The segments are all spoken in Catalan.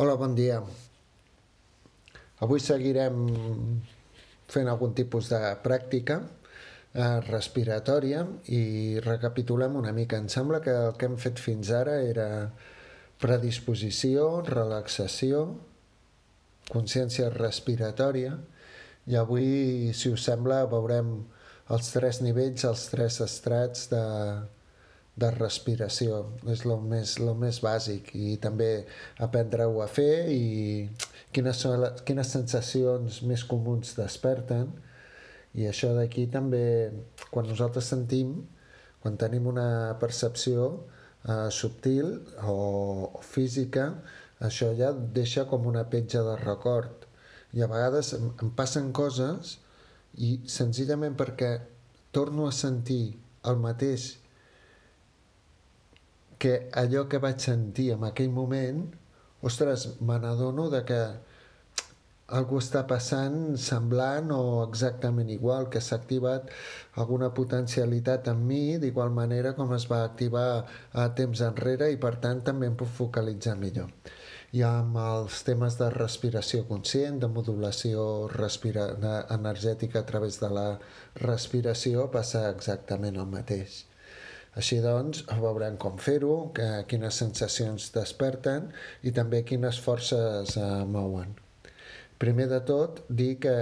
Hola, bon dia. Avui seguirem fent algun tipus de pràctica eh, respiratòria i recapitulem una mica. Em sembla que el que hem fet fins ara era predisposició, relaxació, consciència respiratòria i avui, si us sembla, veurem els tres nivells, els tres estrats de, de respiració, és el més, lo més bàsic. I també aprendre-ho a fer i quines, són les, quines sensacions més comuns desperten. I això d'aquí també quan nosaltres sentim, quan tenim una percepció eh, subtil o, o física, això ja deixa com una petja de record. I a vegades em, em passen coses i senzillament perquè torno a sentir el mateix que allò que vaig sentir en aquell moment, ostres, me n'adono de que algú està passant semblant o exactament igual, que s'ha activat alguna potencialitat en mi d'igual manera com es va activar a temps enrere i per tant també em puc focalitzar millor. I amb els temes de respiració conscient, de modulació respira energètica a través de la respiració, passa exactament el mateix. Així doncs, veurem com fer-ho, quines sensacions desperten i també quines forces eh, mouen. Primer de tot, dir que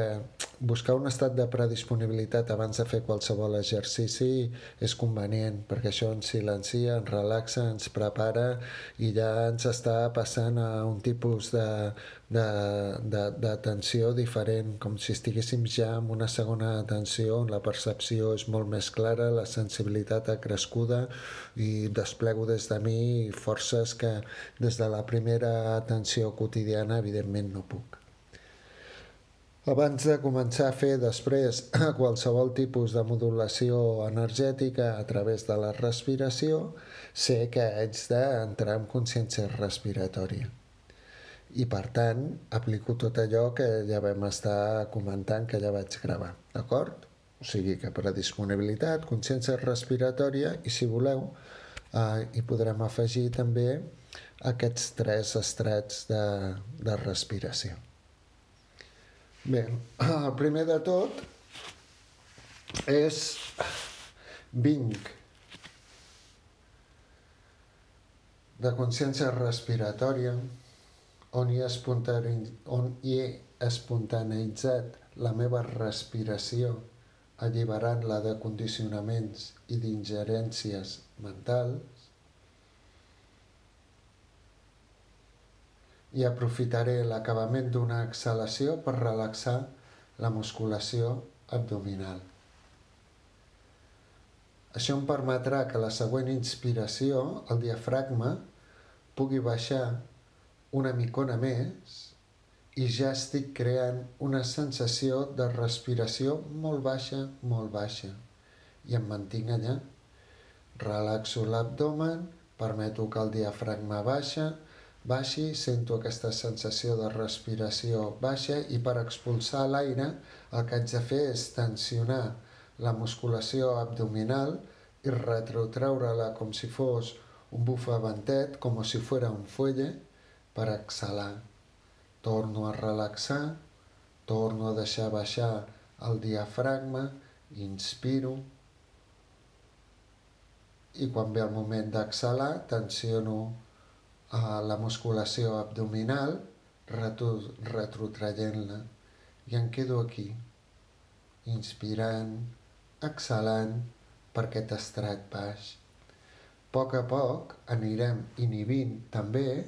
buscar un estat de predisponibilitat abans de fer qualsevol exercici és convenient, perquè això ens silencia, ens relaxa, ens prepara i ja ens està passant a un tipus d'atenció diferent, com si estiguéssim ja en una segona atenció on la percepció és molt més clara, la sensibilitat ha crescuda i desplego des de mi forces que des de la primera atenció quotidiana evidentment no puc. Abans de començar a fer després qualsevol tipus de modulació energètica a través de la respiració, sé que haig d'entrar en consciència respiratòria. I per tant, aplico tot allò que ja vam estar comentant, que ja vaig gravar, d'acord? O sigui que per a disponibilitat, consciència respiratòria i si voleu eh, hi podrem afegir també aquests tres estrats de, de respiració. Bé, el primer de tot és vinc de consciència respiratòria on hi, on hi he espontaneïtzat la meva respiració alliberant-la de condicionaments i d'ingerències mentals i aprofitaré l'acabament d'una exhalació per relaxar la musculació abdominal. Això em permetrà que la següent inspiració, el diafragma, pugui baixar una micona més i ja estic creant una sensació de respiració molt baixa, molt baixa. I em mantinc allà. Relaxo l'abdomen, permeto que el diafragma baixa, baixi, sento aquesta sensació de respiració baixa i per expulsar l'aire el que haig de fer és tensionar la musculació abdominal i retrotreure-la com si fos un bufaventet, com si fos un fuelle, per exhalar. Torno a relaxar, torno a deixar baixar el diafragma, inspiro, i quan ve el moment d'exhalar, tensiono a la musculació abdominal, retrotraient-la, i em quedo aquí, inspirant, exhalant per aquest estrat baix. A poc a poc anirem inhibint també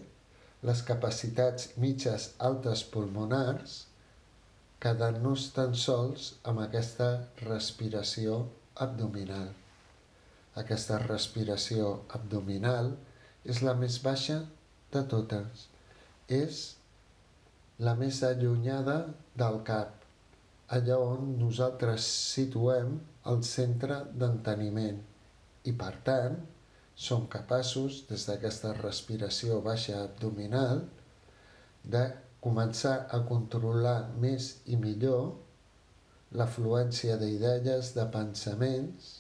les capacitats mitges altes pulmonars, quedant-nos tan sols amb aquesta respiració abdominal. Aquesta respiració abdominal és la més baixa de totes. És la més allunyada del cap, allà on nosaltres situem el centre d'enteniment i, per tant, som capaços, des d'aquesta respiració baixa abdominal, de començar a controlar més i millor l'afluència d'idees, de pensaments,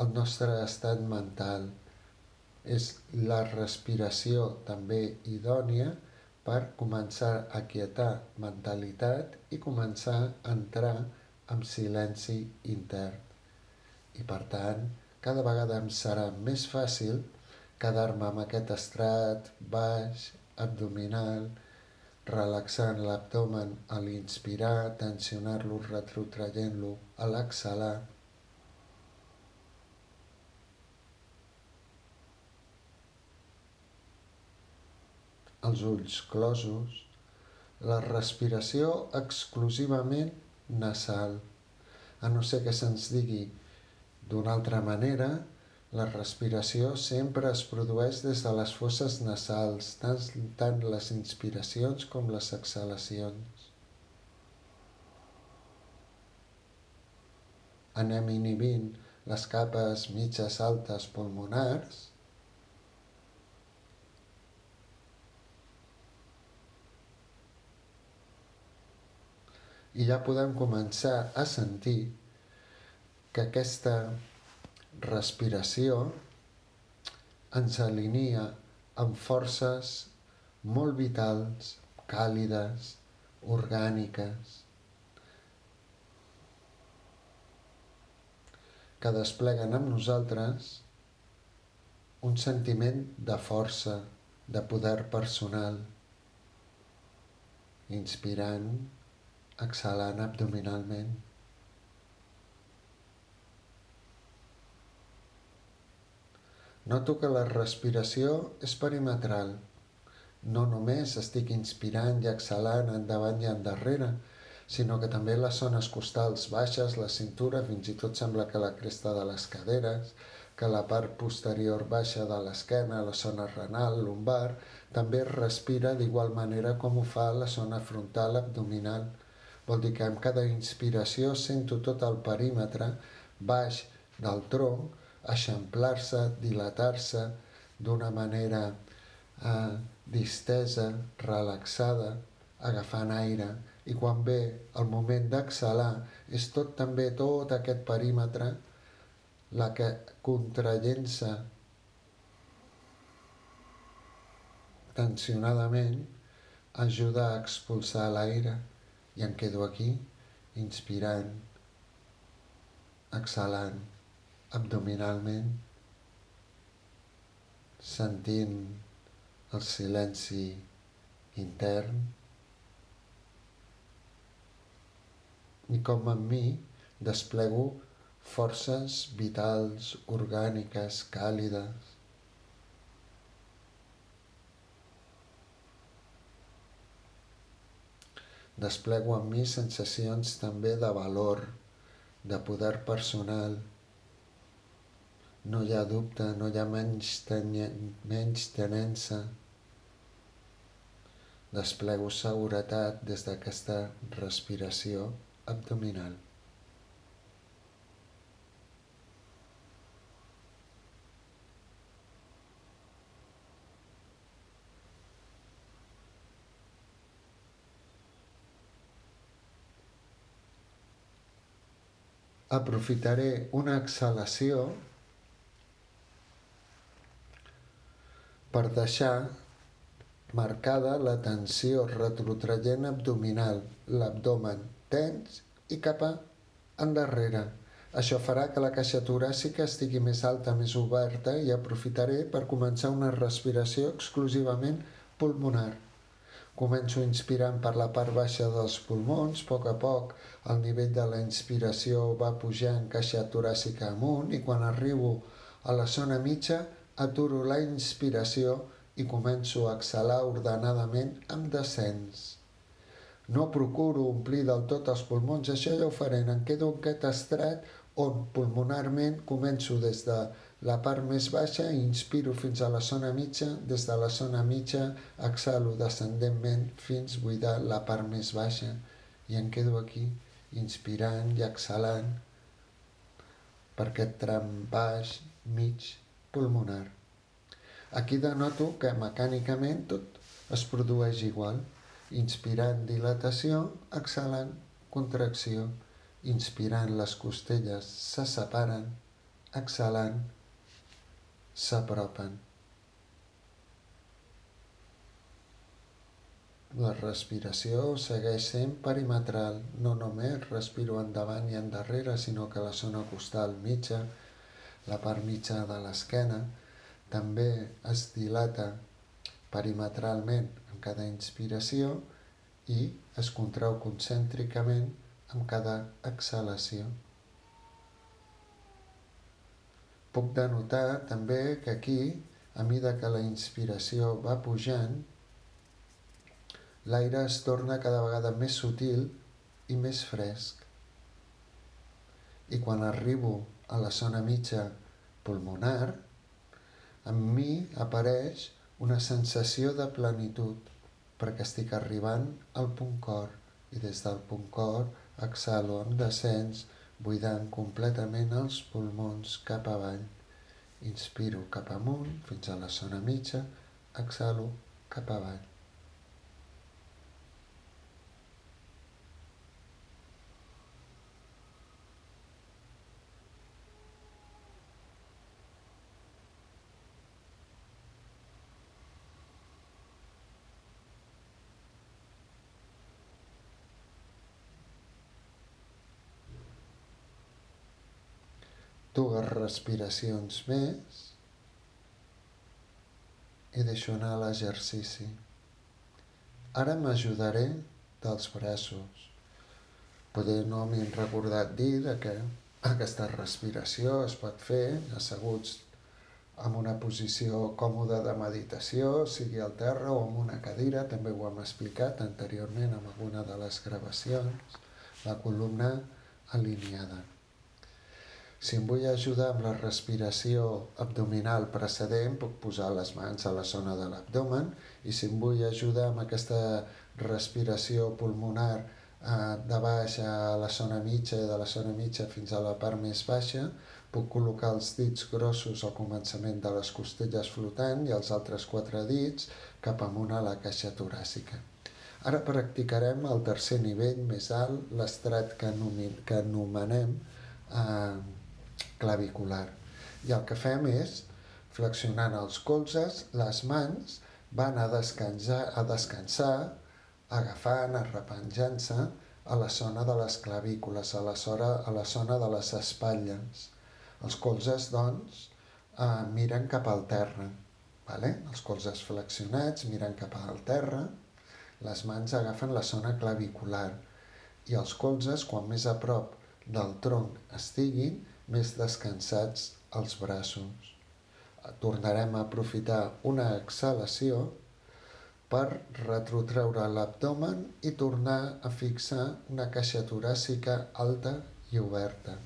el nostre estat mental és la respiració també idònia per començar a quietar mentalitat i començar a entrar en silenci intern. I per tant, cada vegada em serà més fàcil quedar-me amb aquest estrat baix, abdominal, relaxant l'abdomen a l'inspirar, tensionar-lo, retrotraient-lo a l'exhalar, els ulls closos, la respiració exclusivament nasal. A no ser que se'ns digui d'una altra manera, la respiració sempre es produeix des de les fosses nasals, tant, tant les inspiracions com les exhalacions. Anem inhibint les capes mitges altes pulmonars i ja podem començar a sentir que aquesta respiració ens alinea amb forces molt vitals, càlides, orgàniques, que despleguen amb nosaltres un sentiment de força, de poder personal, inspirant exhalant abdominalment. Noto que la respiració és perimetral. No només estic inspirant i exhalant endavant i endarrere, sinó que també les zones costals baixes, la cintura, fins i tot sembla que la cresta de les caderes, que la part posterior baixa de l'esquena, la zona renal, lumbar, també respira d'igual manera com ho fa la zona frontal abdominal. Vol dir que amb cada inspiració sento tot el perímetre baix del tronc eixamplar-se, dilatar-se d'una manera eh, distesa, relaxada, agafant aire. I quan ve el moment d'exhalar, és tot també tot aquest perímetre la que contraient-se tensionadament ajuda a expulsar l'aire i em quedo aquí inspirant, exhalant abdominalment, sentint el silenci intern. I com en mi desplego forces vitals, orgàniques, càlides, Desplego en mi sensacions també de valor, de poder personal. No hi ha dubte, no hi ha menys, menys tenença. Desplego seguretat des d'aquesta respiració abdominal. Aprofitaré una exhalació per deixar marcada la tensió retrotraient abdominal, l'abdomen tens i cap a endarrere. Això farà que la caixa toràcica estigui més alta, més oberta i aprofitaré per començar una respiració exclusivament pulmonar. Començo inspirant per la part baixa dels pulmons, a poc a poc el nivell de la inspiració va pujant caixa toràcica amunt i quan arribo a la zona mitja aturo la inspiració i començo a exhalar ordenadament amb descens. No procuro omplir del tot els pulmons, això ja ho faré, em quedo en aquest estrat on pulmonarment començo des de la part més baixa inspiro fins a la zona mitja, des de la zona mitja exhalo descendentment fins buidar la part més baixa i em quedo aquí inspirant i exhalant per aquest tram baix, mig, pulmonar. Aquí denoto que mecànicament tot es produeix igual. Inspirant dilatació, exhalant contracció. Inspirant les costelles se separen, exhalant s'apropen. la respiració segueix sent perimetral. No només respiro endavant i endarrere, sinó que la zona costal mitja, la part mitja de l'esquena, també es dilata perimetralment en cada inspiració i es contrau concèntricament amb cada exhalació. Puc denotar també que aquí, a mida que la inspiració va pujant, l'aire es torna cada vegada més sutil i més fresc. I quan arribo a la zona mitja pulmonar, en mi apareix una sensació de plenitud, perquè estic arribant al punt cor i des del punt cor exhalo amb descens, buidant completament els pulmons cap avall. Inspiro cap amunt fins a la zona mitja, exhalo cap avall. Dues respiracions més i deixo anar l'exercici. Ara m'ajudaré dels braços. Poder no m'he recordat dir de que aquesta respiració es pot fer asseguts en una posició còmoda de meditació, sigui al terra o en una cadira, també ho hem explicat anteriorment en alguna de les gravacions, la columna alineada. Si em vull ajudar amb la respiració abdominal precedent, puc posar les mans a la zona de l'abdomen i si em vull ajudar amb aquesta respiració pulmonar eh, de baix a la zona mitja i de la zona mitja fins a la part més baixa, puc col·locar els dits grossos al començament de les costelles flotant i els altres quatre dits cap amunt a la caixa toràcica. Ara practicarem el tercer nivell més alt, l'estrat que, anomenem eh, clavicular. I el que fem és, flexionant els colzes, les mans van a descansar, a descansar agafant, arrepenjant-se a la zona de les clavícules, a la, zona, a la zona de les espatlles. Els colzes, doncs, eh, miren cap al terra. Vale? Els colzes flexionats miren cap al terra, les mans agafen la zona clavicular i els colzes, quan més a prop del tronc estiguin, més descansats els braços. Tornarem a aprofitar una exhalació per retrotreure l'abdomen i tornar a fixar una caixa toràcica alta i oberta.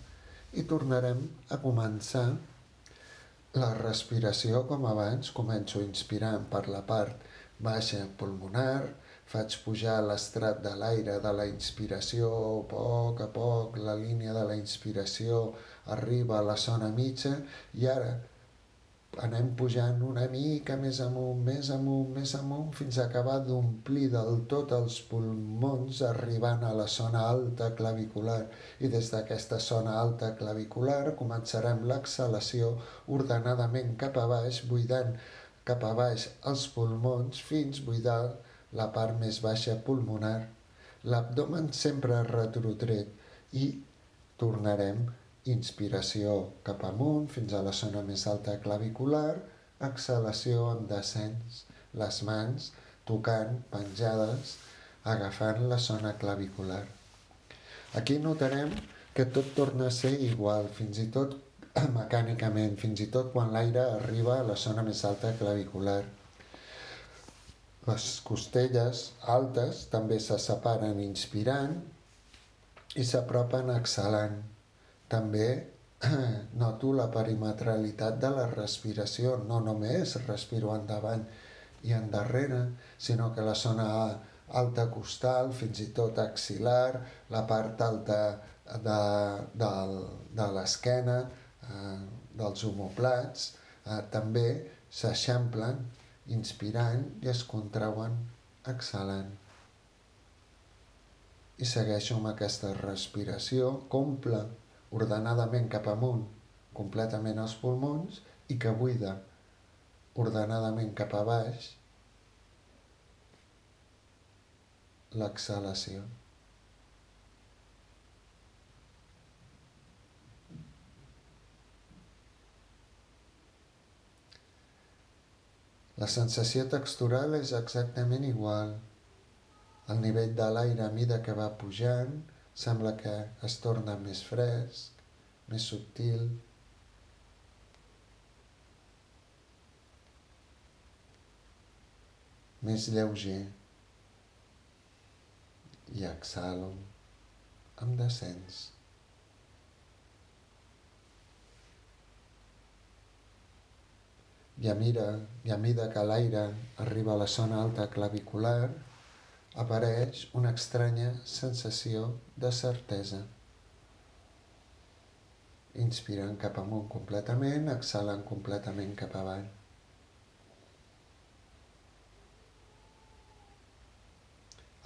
I tornarem a començar la respiració com abans. Començo inspirant per la part baixa pulmonar, faig pujar l'estrat de l'aire de la inspiració, a poc a poc la línia de la inspiració arriba a la zona mitja i ara anem pujant una mica més amunt, més amunt, més amunt, fins a acabar d'omplir del tot els pulmons arribant a la zona alta clavicular. I des d'aquesta zona alta clavicular començarem l'exhalació ordenadament cap a baix, buidant cap a baix els pulmons fins buidar la part més baixa pulmonar, l'abdomen sempre retrotret i tornarem inspiració cap amunt fins a la zona més alta clavicular, exhalació en descens, les mans tocant, penjades, agafant la zona clavicular. Aquí notarem que tot torna a ser igual, fins i tot mecànicament, fins i tot quan l'aire arriba a la zona més alta clavicular. Les costelles altes també se separen inspirant i s'apropen exhalant. També noto la perimetralitat de la respiració, no només respiro endavant i endarrere, sinó que la zona alta costal, fins i tot axilar, la part alta de, de, de l'esquena, eh, dels homoplats, eh, també s'eixamplen inspirant i es contrauen exhalant. I segueixo amb aquesta respiració comple ordenadament cap amunt completament els pulmons i que buida ordenadament cap a baix l'exhalació. La sensació textural és exactament igual. El nivell de l'aire a mida que va pujant sembla que es torna més fresc, més subtil. més lleuger i exhalo amb descens. i a, mira, i a mida que l'aire arriba a la zona alta clavicular, apareix una estranya sensació de certesa. Inspirant cap amunt completament, exhalant completament cap avall.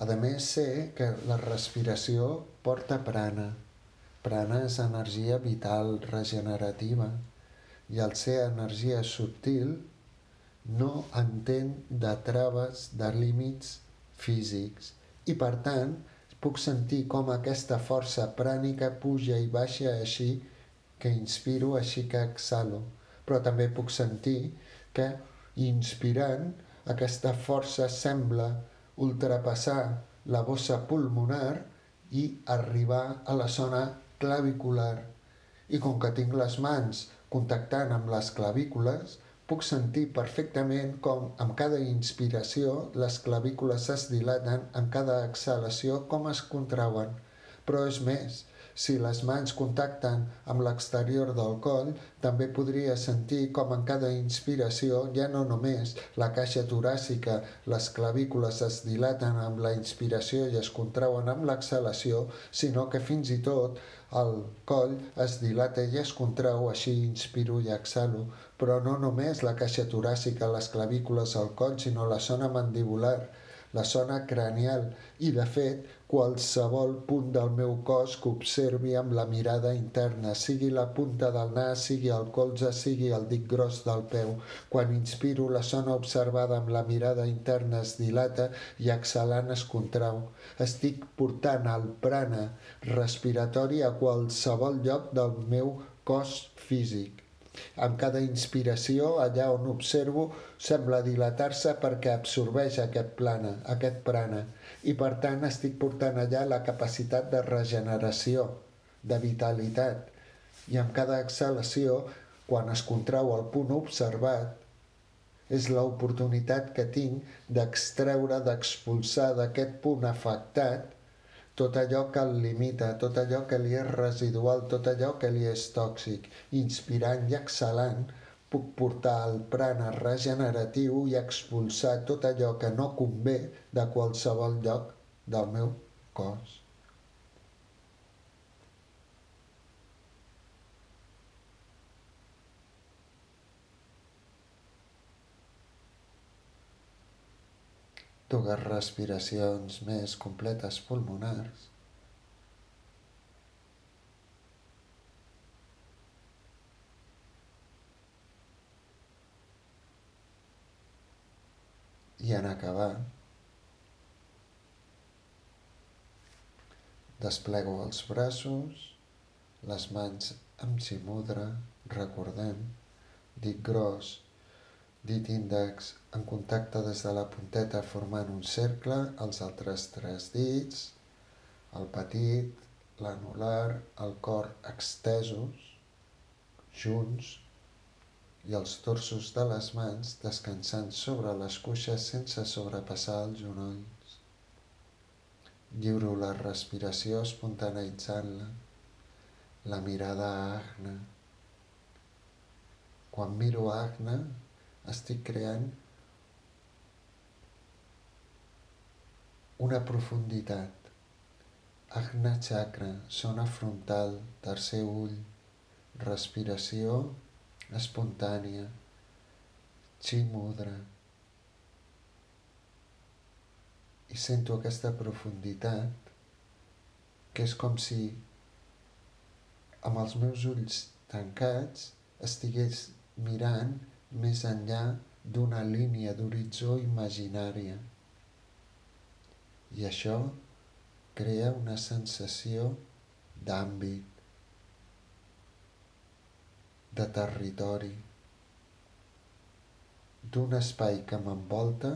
A més, sé que la respiració porta prana. Prana és energia vital, regenerativa, i al ser energia subtil no entén de traves, de límits físics i per tant puc sentir com aquesta força prànica puja i baixa així que inspiro, així que exhalo. Però també puc sentir que inspirant aquesta força sembla ultrapassar la bossa pulmonar i arribar a la zona clavicular. I com que tinc les mans contactant amb les clavícules, puc sentir perfectament com amb cada inspiració les clavícules es dilaten, amb cada exhalació com es contrauen. Però és més, si les mans contacten amb l'exterior del coll, també podria sentir com en cada inspiració ja no només la caixa toràcica, les clavícules es dilaten amb la inspiració i es contrauen amb l'exhalació, sinó que fins i tot el coll es dilata i es contrau, així inspiro i exhalo, però no només la caixa toràcica, les clavícules, el coll, sinó la zona mandibular, la zona cranial i, de fet, qualsevol punt del meu cos que observi amb la mirada interna, sigui la punta del nas, sigui el colze, sigui el dit gros del peu. Quan inspiro, la zona observada amb la mirada interna es dilata i exhalant es contrau. Estic portant el prana respiratori a qualsevol lloc del meu cos físic. Amb cada inspiració, allà on observo, sembla dilatar-se perquè absorbeix aquest plana, aquest prana, i per tant estic portant allà la capacitat de regeneració, de vitalitat. I amb cada exhalació, quan es contrau el punt observat, és l'oportunitat que tinc d'extreure, d'expulsar d'aquest punt afectat tot allò que el limita, tot allò que li és residual, tot allò que li és tòxic. Inspirant i exhalant puc portar el prana regeneratiu i expulsar tot allò que no convé de qualsevol lloc del meu cos. Dues respiracions més completes pulmonars. I en acabar, desplego els braços, les mans amb simudra, recordem, dit gros, dit índex en contacte des de la punteta formant un cercle, els altres tres dits, el petit, l'anular, el cor extesos, junts, i els torsos de les mans descansant sobre les cuixes sense sobrepassar els genolls. Lliuro la respiració espontaneïtzant-la, la mirada a Agna. Quan miro a Agna, estic creant una profunditat. Agna chakra, zona frontal, tercer ull, respiració espontània, chi mudra. I sento aquesta profunditat que és com si amb els meus ulls tancats estigués mirant més enllà d'una línia d'horitzó imaginària. I això crea una sensació d'àmbit, de territori, d'un espai que m'envolta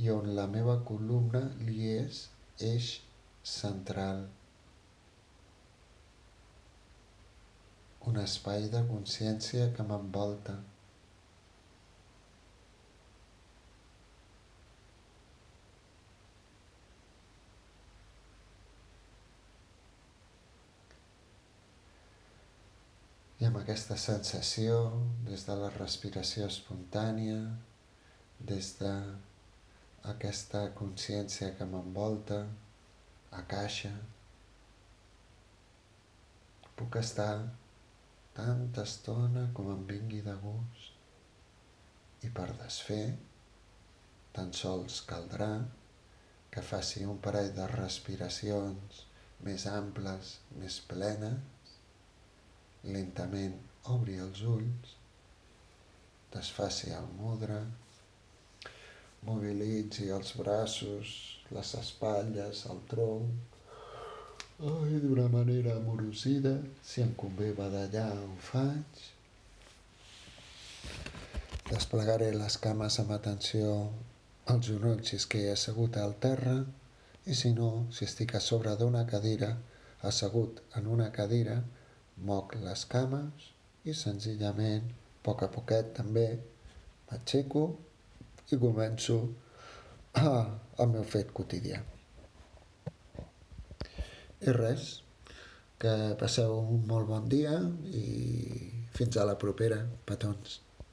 i on la meva columna li és eix central. Un espai de consciència que m'envolta. I amb aquesta sensació, des de la respiració espontània, des de aquesta consciència que m'envolta, a caixa, puc estar tanta estona com em vingui de gust. I per desfer tan sols caldrà que faci un parell de respiracions més amples, més plenes Lentament obri els ulls, desfaci el mudra, mobilitzi els braços, les espatlles, el tronc, Ai, d'una manera amorosida, si em convé badallar ho faig. Desplegaré les cames amb atenció als genolls si és que he assegut al terra i si no, si estic a sobre d'una cadira, assegut en una cadira, moc les cames i senzillament, a poc a poquet també, m'aixeco i començo a, el meu fet quotidià. I res, que passeu un molt bon dia i fins a la propera, petons.